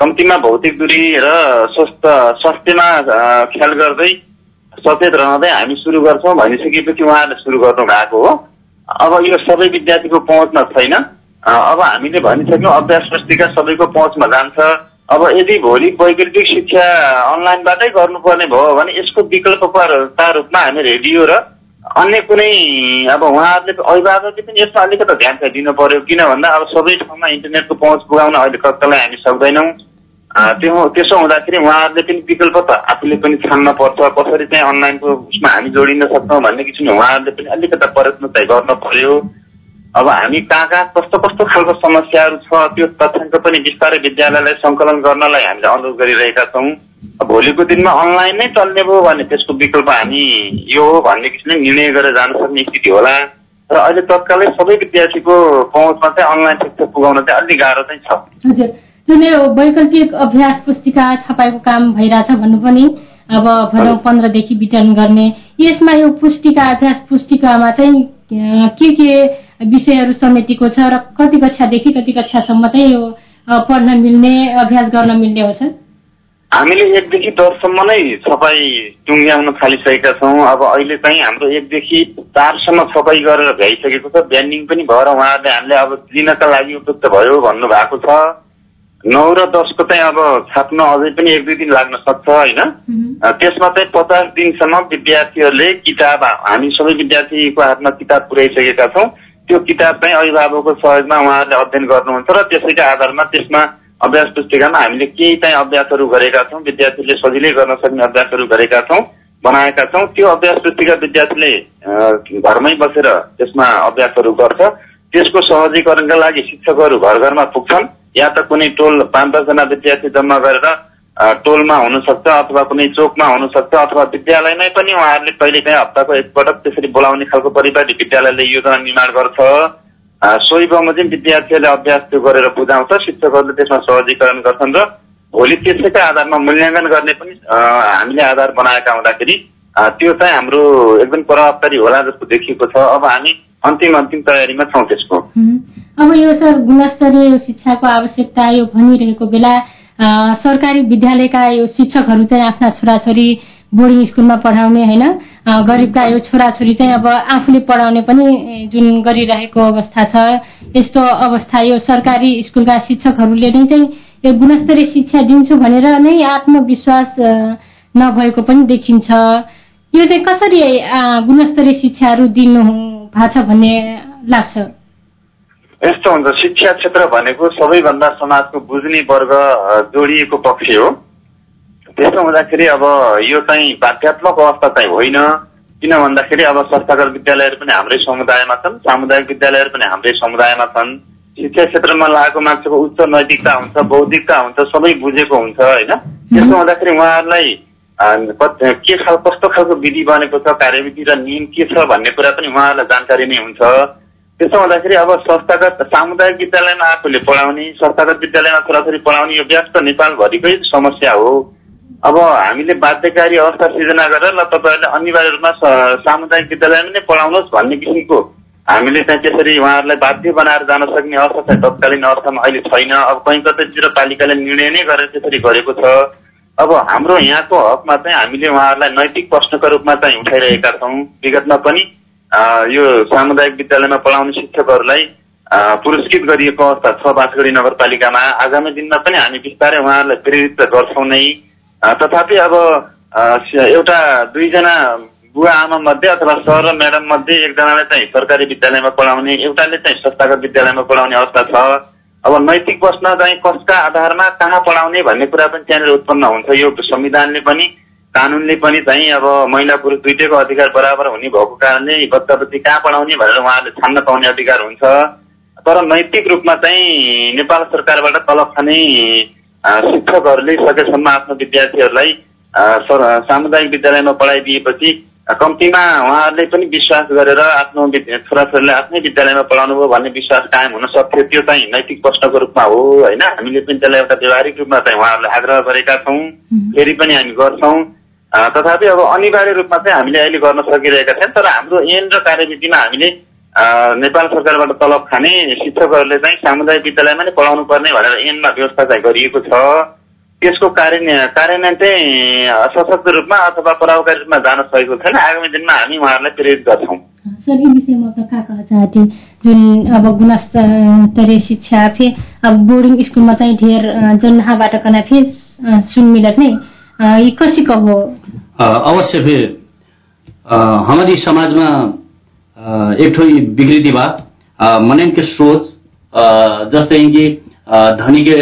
कम्तीमा भौतिक दूरी र स्वस्थ स्वास्थ्यमा ख्याल गर्दै सचेत रहँदै हामी सुरु गर्छौँ भनिसकेपछि उहाँहरूले सुरु गर्नु भएको हो। अब यो सबै विद्यार्थीको पहुँचमा छैन। अब हामीले भनिसक्यौँ अभ्यास पुस्तिका सबैको पहुँचमा जान्छ। अब यदि भोलि वैकल्पिक शिक्षा अनलाइनबाटै गर्नुपर्ने भयो भने यसको विकल्पका रूपमा हामी रेडियो र अन्य कुनै अब उहाँहरूले अभिभावकले पनि यसमा अलिकति ध्यान चाहिँ दिनु पर्यो। किन भन्दा अब सबै ठाउँमा इन्टरनेटको पहुँच पुगाउन अहिले कक्षालाई हामी सक्दैनौँ। त्यो त्यसो हुँदाखेरि उहाँहरूले पनि विकल्प त आफूले पनि छान्न पर्छ। कसरी चाहिँ अनलाइनको उसमा हामी जोडिन सक्छौँ भन्ने किसिमले उहाँहरूले पनि अलिकति प्रयत्न चाहिँ गर्नु पर्यो। अब हामी कहाँ कहाँ कस्तो कस्तो खालको समस्याहरू छ त्यो तथ्याङ्क पनि बिस्तारै विद्यालयलाई सङ्कलन गर्नलाई हामीले अनुरोध गरिरहेका छौँ। भोलिको दिनमा अनलाइन नै चल्ने भयो भने त्यसको विकल्प हामी यो हो भन्ने किसिमले निर्णय गरेर जान सक्ने स्थिति होला। र अहिले तत्कालै सबै विद्यार्थीको पहुँचमा चाहिँ अनलाइन शिक्षा पुगाउन चाहिँ अलिक गाह्रो चाहिँ छ। हजुर। जुन यो वैकल्पिक अभ्यास पुस्तिका छपाएको काम भइरहेछ भन्नु पनि अब भनौँ पन्ध्रदेखि वितरण गर्ने। यसमा यो पुस्तिका अभ्यास पुस्तिकामा चाहिँ के के विषयहरू समेटेको छ र कति कक्षादेखि कति कक्षासम्म चाहिँ यो पढ्न मिल्ने अभ्यास गर्न मिल्ने हो सर? हामीले एकदेखि दससम्म नै छपाई टुङ्ग्याउन थालिसकेका छौँ। अब अहिले चाहिँ हाम्रो एकदेखि चारसम्म छपाई गरेर भ्याइसकेको छ। ब्यान्डिङ पनि भएर उहाँहरूले हामीले अब लिनका लागि उपयुक्त भयो भन्नुभएको छ। नौ र दसको चाहिँ अब छाप्न अझै पनि एक दुई दिन लाग्न सक्छ होइन? त्यसमा चाहिँ पचास दिनसम्म विद्यार्थीहरूले किताब हामी सबै विद्यार्थीको हातमा किताब पुर्याइसकेका छौँ। त्यो किताब चाहिँ अभिभावकको सहयोगमा उहाँहरूले अध्ययन गर्नुहुन्छ र त्यसैको आधारमा त्यसमा अभ्यास पुस्तिकामा हामीले केही चाहिँ अभ्यासहरू गरेका छौँ विद्यार्थीले सजिलै गर्न सक्ने अभ्यासहरू गरेका छौँ बनाएका छौँ। त्यो अभ्यास पुस्तिका विद्यार्थीले घरमै बसेर त्यसमा अभ्यासहरू गर्छ। त्यसको सहजीकरणका लागि शिक्षकहरू घर घरमा पुग्छन्। या त कुनै टोल पाँच दसजना विद्यार्थी जम्मा गरेर टोलमा हुनसक्छ अथवा कुनै चोकमा हुनसक्छ अथवा विद्यालयमै पनि उहाँहरूले कहिले काहीँ हप्ताको एकपटक त्यसरी बोलाउने खालको परिपाटी विद्यालयले योजना निर्माण गर्छ। सोही बमोजिम विद्यार्थीहरूले अभ्यास त्यो गरेर बुझाउँछ शिक्षकहरूले त्यसमा सहजीकरण गर्छन् र भोलि त्यसैका आधारमा मूल्याङ्कन गर्ने पनि हामीले आधार बनाएका हुँदाखेरि त्यो चाहिँ हाम्रो एकदम प्रभावकारी होला जस्तो देखिएको छ। अब हामी अन्तिम अन्तिम तयारीमा छौँ त्यसको। अब यो सर गुणस्तरीय शिक्षाको आवश्यकता यो भनिरहेको बेला सरकारी विद्यालयका यो शिक्षकहरू चाहिँ आफ्ना छोराछोरी बोर्डिङ स्कुलमा पढाउने होइन? गरिबका यो छोराछोरी चाहिँ अब आफूले पढाउने पनि जुन गरिरहेको अवस्था छ यस्तो अवस्था यो सरकारी स्कुलका शिक्षकहरूले नै चाहिँ यो गुणस्तरीय शिक्षा दिन्छु भनेर नै आत्मविश्वास नभएको पनि देखिन्छ। यो चाहिँ कसरी गुणस्तरीय शिक्षाहरू दिनु भएको छ भन्ने लाग्छ? यस्तो हुन्छ शिक्षा क्षेत्र भनेको सबैभन्दा समाजको बुझ्ने वर्ग जोडिएको पक्ष हो। त्यसो हुँदाखेरि अब यो चाहिँ बाध्यात्मक अवस्था चाहिँ होइन। किन भन्दाखेरि अब संस्थागत विद्यालयहरू पनि हाम्रै समुदायमा छन् सामुदायिक विद्यालयहरू पनि हाम्रै समुदायमा छन्। शिक्षा क्षेत्रमा लागेको मान्छेको उच्च नैतिकता हुन्छ बौद्धिकता हुन्छ सबै बुझेको हुन्छ होइन? त्यसो हुँदाखेरि उहाँहरूलाई के खाल कस्तो खालको विधि बनेको छ कार्यविधि र नियम के छ भन्ने कुरा पनि उहाँहरूलाई जानकारी नै हुन्छ। त्यसो हुँदाखेरि अब संस्थागत सामुदायिक विद्यालयमा आफूले पढाउने संस्थागत विद्यालयमा छोराछोरी पढाउने यो व्यस्त नेपालभरिकै समस्या हो। अब हामीले बाध्यकारी अवस्था सिर्जना गरेर ल तपाईँहरूले अनिवार्य रूपमा सामुदायिक विद्यालयमा नै पढाउनुहोस् भन्ने किसिमको हामीले चाहिँ त्यसरी उहाँहरूलाई बाध्य बनाएर जान सक्ने अवस्था चाहिँ तत्कालीन अवस्थामा अहिले छैन। अब कहीँ कतैतिर पालिकाले निर्णय नै गरेर त्यसरी गरेको छ। अब हाम्रो यहाँको हकमा चाहिँ हामीले उहाँहरूलाई नैतिक प्रश्नको रूपमा चाहिँ उठाइरहेका छौँ। विगतमा पनि यो सामुदायिक विद्यालयमा पढाउने शिक्षकहरूलाई पुरस्कृत गरिएको अवस्था छ बाँसगढी नगरपालिकामा। आगामी दिनमा पनि हामी बिस्तारै उहाँहरूलाई प्रेरित गर्छौँ नै। तथापि अब एउटा दुईजना बुवा आमा मध्ये अथवा सर र म्याडम मध्ये एकजनालाई चाहिँ सरकारी विद्यालयमा पढाउने एउटाले चाहिँ संस्थागत विद्यालयमा पढाउने अवस्था छ। अब नैतिक प्रश्न चाहिँ कसका आधारमा कहाँ पढाउने भन्ने कुरा पनि त्यहाँनिर उत्पन्न हुन्छ। यो संविधानले पनि कानुनले पनि चाहिँ अब महिला पुरुष दुइटैको अधिकार बराबर हुने भएको कारणले बच्चा बच्ची कहाँ पढाउने भनेर उहाँहरूले छान्न पाउने अधिकार हुन्छ। तर नैतिक रूपमा चाहिँ नेपाल सरकारबाट तलब खाने शिक्षकहरूले सकेसम्म आफ्नो विद्यार्थीहरूलाई सामुदायिक विद्यालयमा पढाइदिएपछि कम्तीमा उहाँहरूले पनि विश्वास गरेर आफ्नो छोराछोरीलाई आफ्नै विद्यालयमा पढाउनु भयो भन्ने विश्वास कायम हुन सक्थ्यो। त्यो चाहिँ नैतिक प्रश्नको रूपमा हो होइन? हामीले पनि त्यसलाई एउटा व्यवहारिक रूपमा चाहिँ उहाँहरूलाई आग्रह गरेका छौँ। फेरि पनि हामी गर्छौँ। तथापि अब अनिवार्य रूपमा चाहिँ हामीले अहिले गर्न सकिरहेका छैन तर हाम्रो ऐन र कार्यविधिमा हामीले नेपाल सरकारबाट तलब खाने शिक्षकहरूले चाहिँ सामुदायिक विद्यालयमा नै पढाउनु पर्ने भनेर ऐनमा व्यवस्था चाहिँ गरिएको छ। त्यसको कार्यान्वयन कार्यान्वयन चाहिँ सशक्त रूपमा अथवा प्रभावकारी रूपमा जान सकेको छैन। आगामी दिनमा हामी उहाँहरूलाई प्रेरित गर्छौँ। सर यी विषयमा कह चाहते जुन अब गुणस्तरीय शिक्षा फे अब बोर्डिङ स्कुलमा चाहिँ धेर जुन नहाबाट कना फे सुन मिलत नै यी कसी कहो? अवश्य फिर हमारी समाजमा एक ठो विकृति बा मनन के सोच जस्तै कि धनी के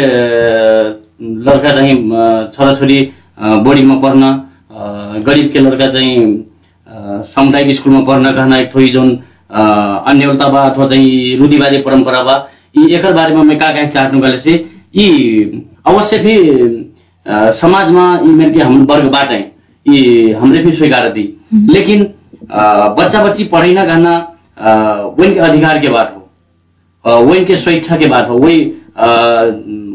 लड़का चाहिँ छोराछोरी बोर्डिङमा पढ्न गरिब के लड़का चाहिँ सामुदायिक स्कुलमा पढ्न कहना एक थोड़ी जुन अन्यलता बा अथवा चाहिँ रूढ़िवादी परम्परा बा यी एकर बारेमा मैं का कहे चाहनु गले से यी अवश्य भी समाजमा यी मेरे के हम वर्गबाट हमरे भी स्वीकार दी। लेकिन बच्चा बच्ची पढ़े ना कहना वही के अधिकार के बात हो वही के स्वेच्छा के बात हो वही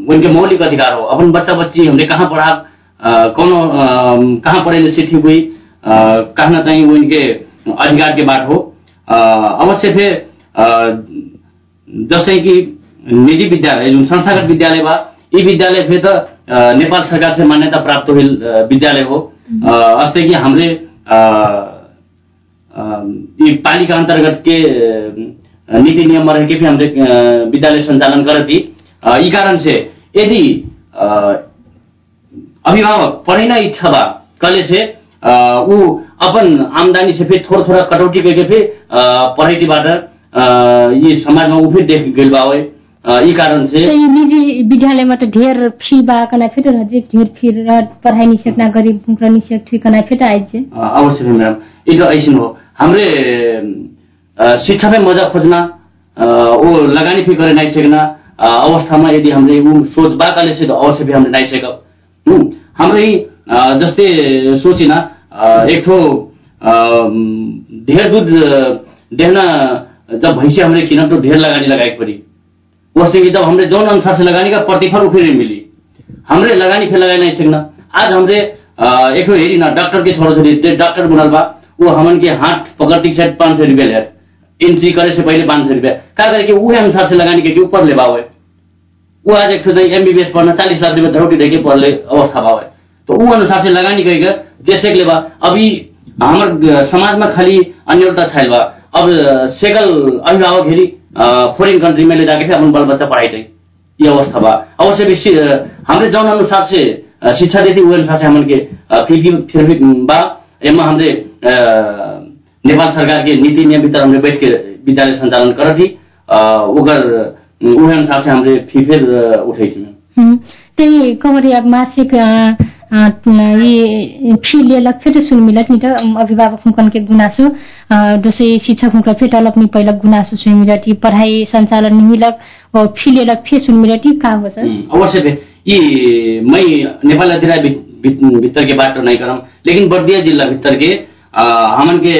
वही के मौलिक अधिकार हो। अपन बच्चा बच्ची हमने कहाँ पढ़ा कौन कहाँ पढ़े सीखी हुई कहना चाहिए वो इनके अधिकार के बात हो। अवश्य फिर जैसे कि निजी विद्यालय जो संस्थागत विद्यालय बा ये विद्यालय फिर तो नेपाल सरकार से मान्यता प्राप्त हुई विद्यालय हो। अस्ते कि हमरे ये पालिका अंतर्गत के नीति नियम रह के भी हमरे विद्यालय संचालन करती। ई कारण से यदि अभिभावक पढ़े इच्छा बा कले से ऊ अपन आमदनी से फिर थोड़ा कटौती करके फिर पढ़ाईबाट ये समाजमा ऊ फिर देख गइल बा यी कारण तो निजी विद्यालयमा त ढेर फी बा कना फेट रजे ढेर फी र पढ़ाई निषेध ना गरीब भुक्र निषेध थी कना फेट आइज जे अवश्य मैडम ये तो ऐसे हो। हमरे शिक्षा में मजा खोजना वो लगानी भी करे नहीं सकना अवस्थामा यदि हमले ऊ सोच बा कले से तो अवश्य भी हमले नहीं सकब हमरे जस्तै सोचिना एक ठो ढेर दूध देहना जब भैंसी हमरे किनब तो ढेर लगानी लगाई पड़ी वस्तु कि जब हमरे जौन अनुसार से लगानी का प्रतिफल फिर मिली। हमरे लगानी फिर लगाई नहीं सकना। आज हमरे एक हेरी ना डॉक्टर के छोड़ छोड़ी डॉक्टर बुनल बा वो हमन के हाथ पकड़ती से पाँच सौ रुपया ले। एंट्री करे से पहले पाँच सौ रुपया। का करके वो अनुसार से लगानी के ऊपर ले बावे। वो आज एक ठो एमबीबीएस पढ़ना चालीस लाख रुपया धरोटी देके पढ़ले अवस्था बावे। तो वो अनुसार से लगानी करके जैसे के बा अभी हमार समाज में खाली अन्यता छाइल बा। अब सेकल अभिभावक हेरी फॉरेन कंट्री में ले जाके थे अपन बाल बच्चा पढ़ाई थे ये अवस्था बा अवश्य भी हमरे जौन अनुसार से शिक्षा देती वो अनुसार से हमन के फिर फिर भी बा एमा हमरे नेपाल सरकार के नीति नियम भीतर हमरे बैठ के विद्यालय संचालन कर थी ओकर अनुसार से हमरे फी फिर त्यही कमरी अब मासिक फी लेलक फेरि सुन मिलत नि त अभिभावक हुकन के गुनासो दोसै शिक्षक हुकन फेरि अलग नि पहिला गुनासो सुन मिलत ये पढ़ाई संचालन नि मिलक फी लेलक फी सुन मिलत का हो अवश्य ये मैं नेपाल अधिराय भीतर के बात नहीं करम लेकिन बर्दिया जिला भीतर के हमन के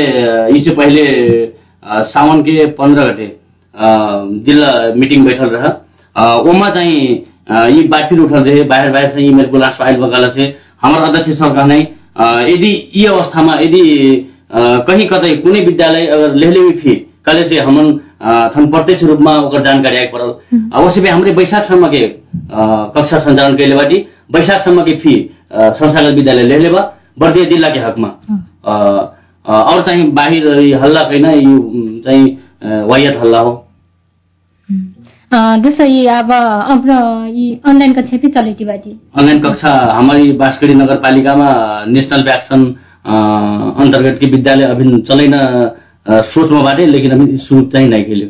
इससे पहले सावन के पंद्रह मीटिंग बैठल रहा ओमा चाहिँ यी उठल रहे बाहिर बाहिर से ई मेरे को लास्ट फाइल बगाला से हमारा अध्यक्ष सर कहने यदि यी अवस्थामा यदि कहीँ कतै कुनै विद्यालय अगर लेहले फी कले से हमन थन प्रत्यक्ष रूपमा ओकर जानकारी आइ पड़ल अवश्य भी हमरे बैशाखसम्म के कक्षा संचालन कैले बाटी बैशाखसम्म के फी संस्थागत विद्यालय लेले बा बर्दिया जिल्ला के हकमा और चाहिँ बाहिर हल्ला कैन यो चाहिँ वायत हल्ला हो। ये अब ये ऑनलाइन कक्षा बाजी ऑनलाइन कक्षा हमारी बाँसगढ़ी नगरपालिकामा नेशनल व्याक्सन अन्तर्गत के विद्यालय अभी चलेन सोचमा बाटे लेकिन अभी शुरू चाहिँ नहीं खेले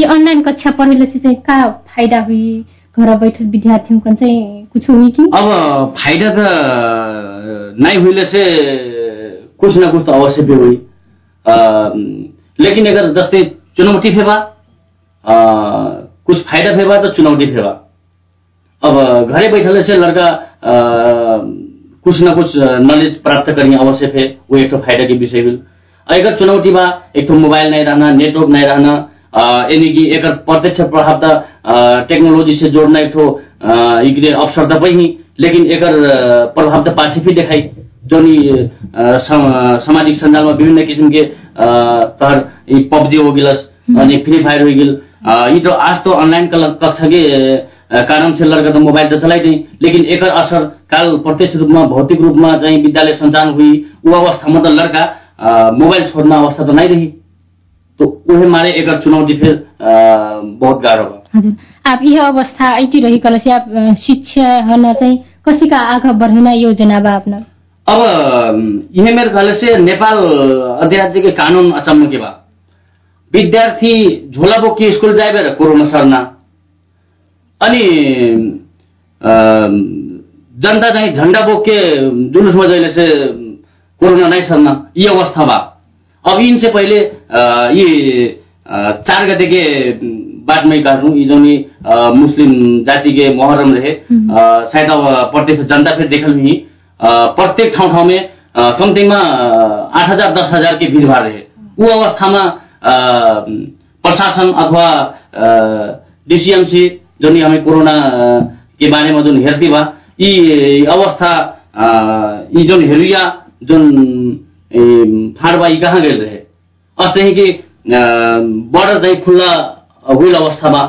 ये ऑनलाइन कक्षा पढ़ेले से चाहिँ का फाइदा हुई? घर बैठल विद्यार्थी कन चाहिँ कुछ हुई कि? अब फाइदा त नहीं हुईले से कुछ न कुछ तो अवश्य भी हुई लेकिन अगर जस्तै चुनौती कुछ फायदा फेबा तो चुनौती फेबा अब घरे बैठले से लड़का कुछ न कुछ नॉलेज प्राप्त करनी अवश्य थे वो एक तो फायदा की विषय हुई। अगर चुनौती बा एक तो मोबाइल नहीं रहना नेटवर्क नहीं रहना यानी कि एक प्रत्यक्ष प्रभाव त टेक्नोलॉजी से जोड़ना एक तो अवसर त पही लेकिन एक प्रभाव त पाछे भी देखाई। जुन सामाजिक सञ्जालमा विभिन्न किसिमके तहर पब्जी हो गिलस अनि फ्री फायर हो गिल यी तो आज तो ऑनलाइन कक्षा के कारण से लड़का तो मोबाइल तो चलाई नहीं लेकिन एक असर काल प्रत्यक्ष रूपमा भौतिक रूपमा चाहिँ विद्यालय सञ्चालन हुई ऊ अवस्थामा त लड़का मोबाइल छोड्न अवस्था त नै रही तो उहे मारे एक चुनौती फिर बहुत गाह्रो भयो। हजुर। आप यह अवस्था कलसी आप शिक्षा हन चाहिँ कसैका आगा बढ्न योजना बा आफ्नो? अब यह मेरो नेपाल अधिराज्य के कानून अचम्म के बा विद्यार्थी झोला बोकी स्कुल जाए बेर कोरोना सर्ना। अनि जनता चाहिँ झन्डा बोके जुलुसमा जहिले से कोरोना नै सर्ना। यी अवस्था बा। अब इनसे पहिले ये चार गते के बाद में काटूं ये जो मुस्लिम जाति के मोहर्रम रहे शायद अब प्रत्यक्ष जनता फिर देखल भी प्रत्येक ठाउँ ठाउँमा कम्तीमा आठ हजार दस हजार के भिडभाड रहे। ऊ अवस्थामा प्रशासन अथवा डिसिएमसी जुन हामी कोरोना के बारेमा जुन हेर्थी बा यी अवस्था यी जुन हेरिया जुन बा यी कहाँ गए रहे? अस्ते कि बर्डर चाहिँ खुल्ला हुइल अवस्थामा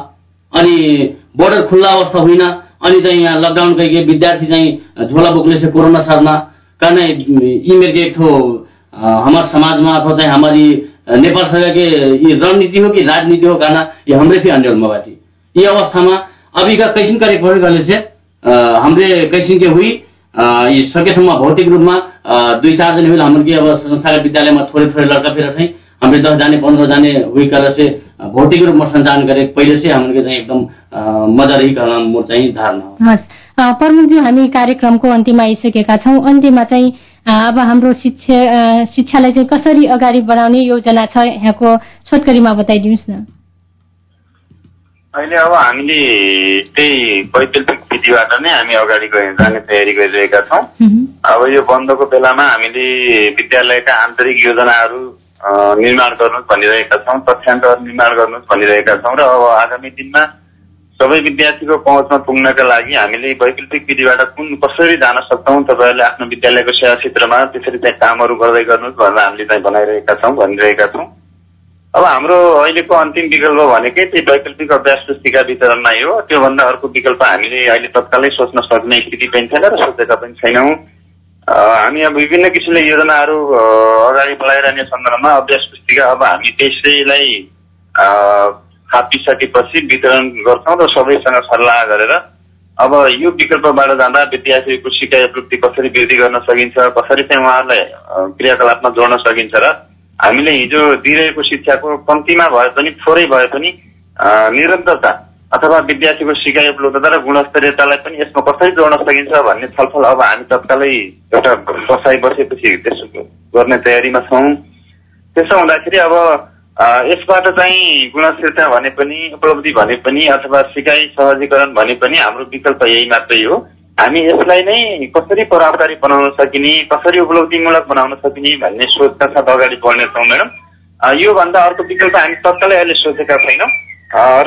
अनि बर्डर खुल्ला अवस्था होइन अनि चाहिँ यहाँ लकडाउन कहिके विद्यार्थी चाहिँ झोला बोक्ने कोरोना सर्ना कारण यी मेरे एक ठो हमार समाजमा अथवा चाहिँ हमारी नेपाल सरकार के ये रणनीति हो कि राजनीति हो कहना ये हमरे भी अंडर बाटी ये अवस्था में अभी का कैसिन कार्य प्रयोग करने कैसिन के हुई ये सकेसम्म भौतिक रूपमा दुई चार दिन हुई हाम्रो के अब संस्थागत विद्यालयमा थोरै थोरै लड़का फेर चाहिँ हामीले दस जाने पन्ध्र जाने से भौतिक रूपमा सञ्चालन गरे पहिले से हाम्रो चाहिँ एकदम मजा रही चाहिँ धारणा हस् प्रमुखज्यू हामी कार्यक्रमको अन्त्यमा आइसकेका छौँ। अन्त्यमा चाहिँ अब हाम्रो शिक्षा शिक्षालाई चाहिँ कसरी अगाडि बढाउने योजना छ यहाँको छोटकरीमा बताइदिनुहोस् न। अहिले अब हामीले त्यही वैकल्पिक विधिबाट नै हामी अगाडि जाने तयारी गरिरहेका छौँ। अब यो बन्दको बेलामा हामीले विद्यालयका आन्तरिक योजनाहरू निर्माण गर्नुहोस् भनिरहेका छौँ तथ्याङ्कहरू निर्माण गर्नुहोस् भनिरहेका छौँ र अब आगामी दिनमा सबै विद्यार्थीको पहुँचमा पुग्नका लागि हामीले वैकल्पिक विधिबाट कुन कसरी जान सक्छौँ तपाईँहरूले आफ्नो विद्यालयको सेवा क्षेत्रमा त्यसरी चाहिँ कामहरू गर्दै गर्नुहोस् भनेर हामीले चाहिँ बनाइरहेका छौँ भनिरहेका छौँ। अब हाम्रो अहिलेको अन्तिम विकल्प भनेकै त्यही वैकल्पिक अभ्यास पुस्तिका वितरण नै हो। त्योभन्दा अर्को विकल्प हामीले अहिले तत्कालै सोच्न सक्ने स्थिति पनि छैन र सोचेका पनि छैनौँ। हामी अब विभिन्न किसिमले योजनाहरू अगाडि बढाइरहने सन्दर्भमा अभ्यास पुस्तिका अब हामी त्यसैलाई थापिसकेपछि वितरण गर्छौँ र सबैसँग सल्लाह गरेर अब यो विकल्पबाट जाँदा विद्यार्थीको सिकाइ उपलब्धि कसरी वृद्धि गर्न सकिन्छ कसरी चाहिँ उहाँहरूलाई क्रियाकलापमा जोड्न सकिन्छ र हामीले हिजो दिइरहेको शिक्षाको कम्तीमा भए पनि थोरै भए पनि निरन्तरता अथवा विद्यार्थीको सिकाइ उपलब्धता र गुणस्तरीयतालाई पनि यसमा कसरी जोड्न सकिन्छ भन्ने छलफल अब हामी तत्कालै एउटा बसाइ बसेपछि त्यसो गर्ने तयारीमा छौँ। त्यसो हुँदाखेरि अब यसबाट चाहिँ गुणस्थिरता भने पनि उपलब्धि भने पनि अथवा सिकाइ सहजीकरण भने पनि हाम्रो विकल्प यही मात्रै हो। हामी यसलाई नै कसरी प्रभावकारी बनाउन सकिने कसरी उपलब्धिमूलक बनाउन सकिने भन्ने सोचका साथ अगाडि बढ्नेछौँ म्याडम योभन्दा अर्को विकल्प हामी तत्कालै अहिले सोचेका छैनौँ।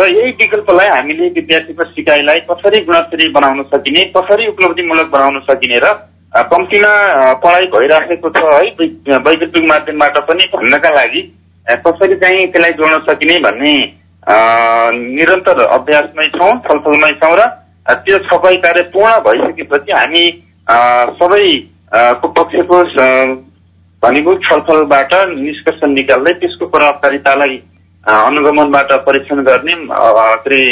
र यही विकल्पलाई हामीले विद्यार्थीको सिकाइलाई कसरी गुणस्तरीय बनाउन सकिने कसरी उपलब्धिमूलक बनाउन सकिने र कम्तीमा पढाइ भइराखेको छ है वैकल्पिक माध्यमबाट पनि भन्नका लागि कसरी चाहिँ त्यसलाई जोड्न सकिने भन्ने निरन्तर अभ्यासमै छौँ छलफलमै छौँ र त्यो छपाई कार्य पूर्ण भइसकेपछि हामी सबै पक्षको घनीभूत छलफलबाट निष्कर्ष निकाल्दै त्यसको प्रभावकारितालाई अनुगमनबाट परीक्षण गर्ने के अरे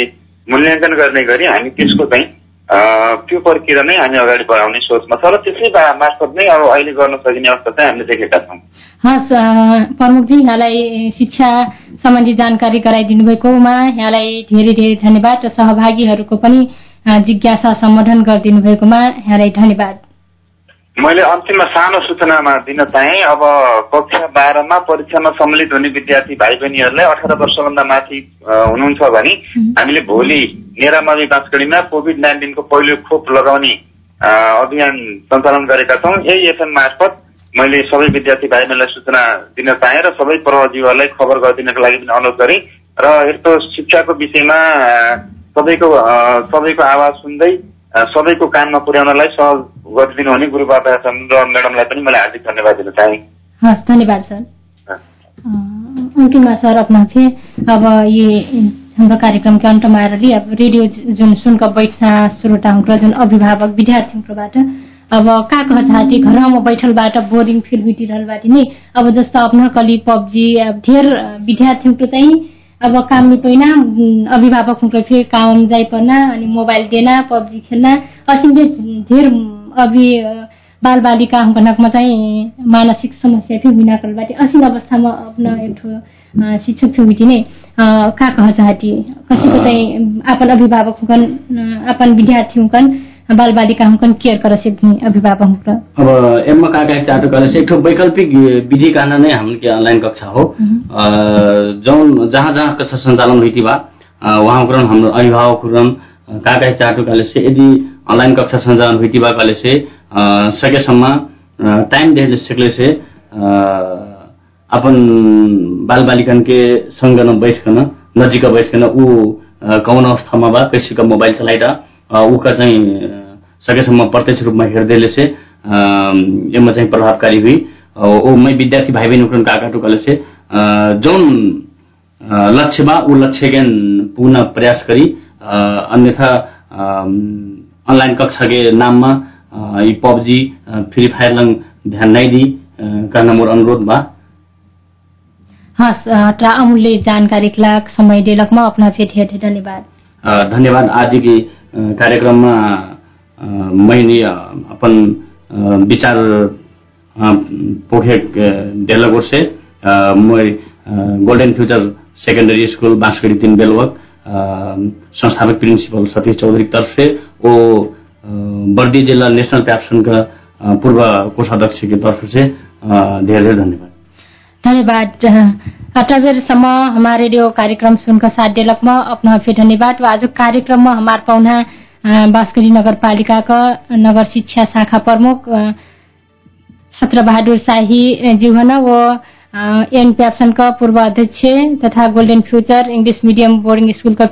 मूल्याङ्कन गर्ने गरी हामी त्यसको चाहिँ त्यो प्रक्रिया नै हामी अगाडि बढाउने सोचमा छ र त्यसै मार्फत नै अब अहिले गर्न सकिने अवस्था चाहिँ हामीले देखेका छौँ। हस् प्रमुखजी यहाँलाई शिक्षा सम्बन्धी जानकारी गराइदिनु भएकोमा यहाँलाई धेरै धेरै धन्यवाद र सहभागीहरूको पनि जिज्ञासा सम्बोधन गरिदिनु भएकोमा यहाँलाई धन्यवाद। मैले अन्तिममा सानो सूचनामा दिन चाहेँ अब कक्षा बाह्रमा परीक्षामा सम्मिलित हुने विद्यार्थी भाइ बहिनीहरूलाई अठार वर्षभन्दा माथि हुनुहुन्छ भने हामीले भोलि नेरामावी बाँसगढीमा कोभिड नाइन्टिनको पहिलो खोप लगाउने अभियान सञ्चालन गरेका छौँ। यही एफएम मार्फत मैले सबै विद्यार्थी भाइ बहिनीलाई सूचना दिन चाहेँ र सबै प्रहजीहरूलाई खबर गरिदिनको लागि पनि अनुरोध गरेँ। र यस्तो शिक्षाको विषयमा सबैको सबैको आवाज सुन्दै सबैको कानमा पुर्याउनलाई सहज गरिदिनु हुने गुरु बाबा र म्याडमलाई पनि मैले हार्दिक धन्यवाद दिन चाहेँ। हस् धन्यवाद सर। अन्तिममा सर अपना थे अब ये हाम्रो कार्यक्रमको अन्तमा आएर अब रेडियो जुन सुनका बैठना श्रोता हुँ जुन अभिभावक विद्यार्थीहरूबाट अब का कह चाहती घरमा बैठलबाट बोरिङ फिल हुइरहलबाट नि अब जस्तो अपना कली पब्जी अब धेर विद्यार्थीहरू चाहिँ अब काम निपैना अभिभावक फेरि काम जाइ अनि मोबाइल देना पब्जी खेल्ना। असिमले धेर अभि बाल बालिका हुनकमा चाहिँ मानसिक समस्या थियो बिनाकलबाट। असिम अवस्थामा अपना एक शिक्षक थियो नै का कह चाहती कसैको चाहिँ आपन अभिभावक हुकन आपन विद्यार्थी हुकन बाल बालिका हुकन केयर कर सक्ने अभिभावक अब एममा काका चाटो करे एक वैकल्पिक विधि कारण नै हाम्रो के अनलाइन कक्षा हो। जौन जहाँ जहाँ कक्षा सञ्चालन हुई बा वहाँ हाम्रो अभिभावक काका चाटो काले से यदि अनलाइन कक्षा सञ्चालन हुई बा काले से सकेसम्म टाइम दे सकले से अपन बाल बालिकन के संग बैठकन नजिक बैठकन ऊ कौन अवस्थामा बा कैसे मोबाइल चलाइटा उका चाहिँ सकेसम्म प्रत्यक्ष रूपमा हेर्दैले से यसमा चाहिँ प्रभावकारी हुई। ओ मै विद्यार्थी भाइ बहन उक्रम काका टुकाले से जौन लक्ष्य बा ऊ लक्ष्य ज्ञान पुग्न प्रयास करी अन्यथा अनलाइन कक्षा के नाममा यी पबजी फ्री फायर लङ ध्यान नै दी गर्न मोर अनुरोध बा। हस् अमूल्य जानकारी लाख समय डेलक म अपना फेरि धन्यवाद। धन्यवाद आज की कार्यक्रममा मैले अपन विचार पोखे डेलक से मैं golden future secondary school Bansgadhi तीन बेलवक संस्थापक प्रिंसिपल सतीश चौधरी तरफ ओ बर्दी जिला नेशनल पैप्सन का पूर्व कोषाध्यक्ष की तरफ से धेरै धेरै धन्यवाद। धन्यवाद अठाबेरसम्म हमारे रेडियो कार्यक्रम सुनकर साथ डेलक में अपना धन्यवाद। आज कार्यक्रम में हमार पौना बास्करी नगरपालिका का नगर शिक्षा शाखा प्रमुख सत्र बहादुर शाही जीवन वो एन प्याप्सन का पूर्व अध्यक्ष तथा golden future English medium boarding school का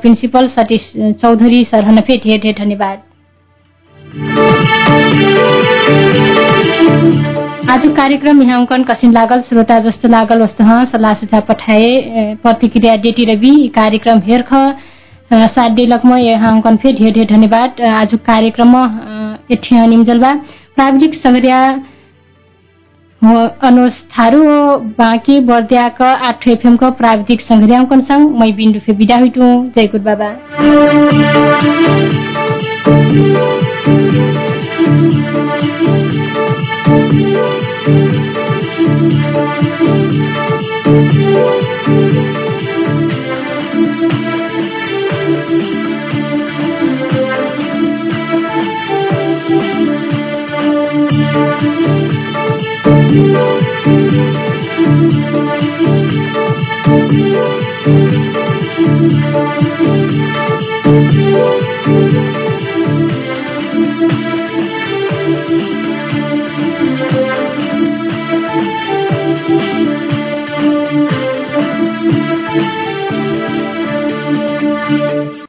सतीश चौधरी सर हन धन्यवाद। आज कार्यक्रम यहाँ अंकन कसिन लागल श्रोता जस्तो लागल वस्तु सल्लाह सुझाव पठाए प्रतिक्रिया डेटी रवि कार्यक्रम हेर्ख सात डेलकमा यहाँ अंकन फेरि ढेर ढेर धन्यवाद। आज कार्यक्रम एठिया निम्जलबा। प्राविधिक सगरिया अनुज थारू बाँकी बर्दियाका आठ एफएमको प्राविधिक सङ्घर्या अंकन सङ्ग मै बिन्दु फे बिदा हुइटु। जय गुरु बाबा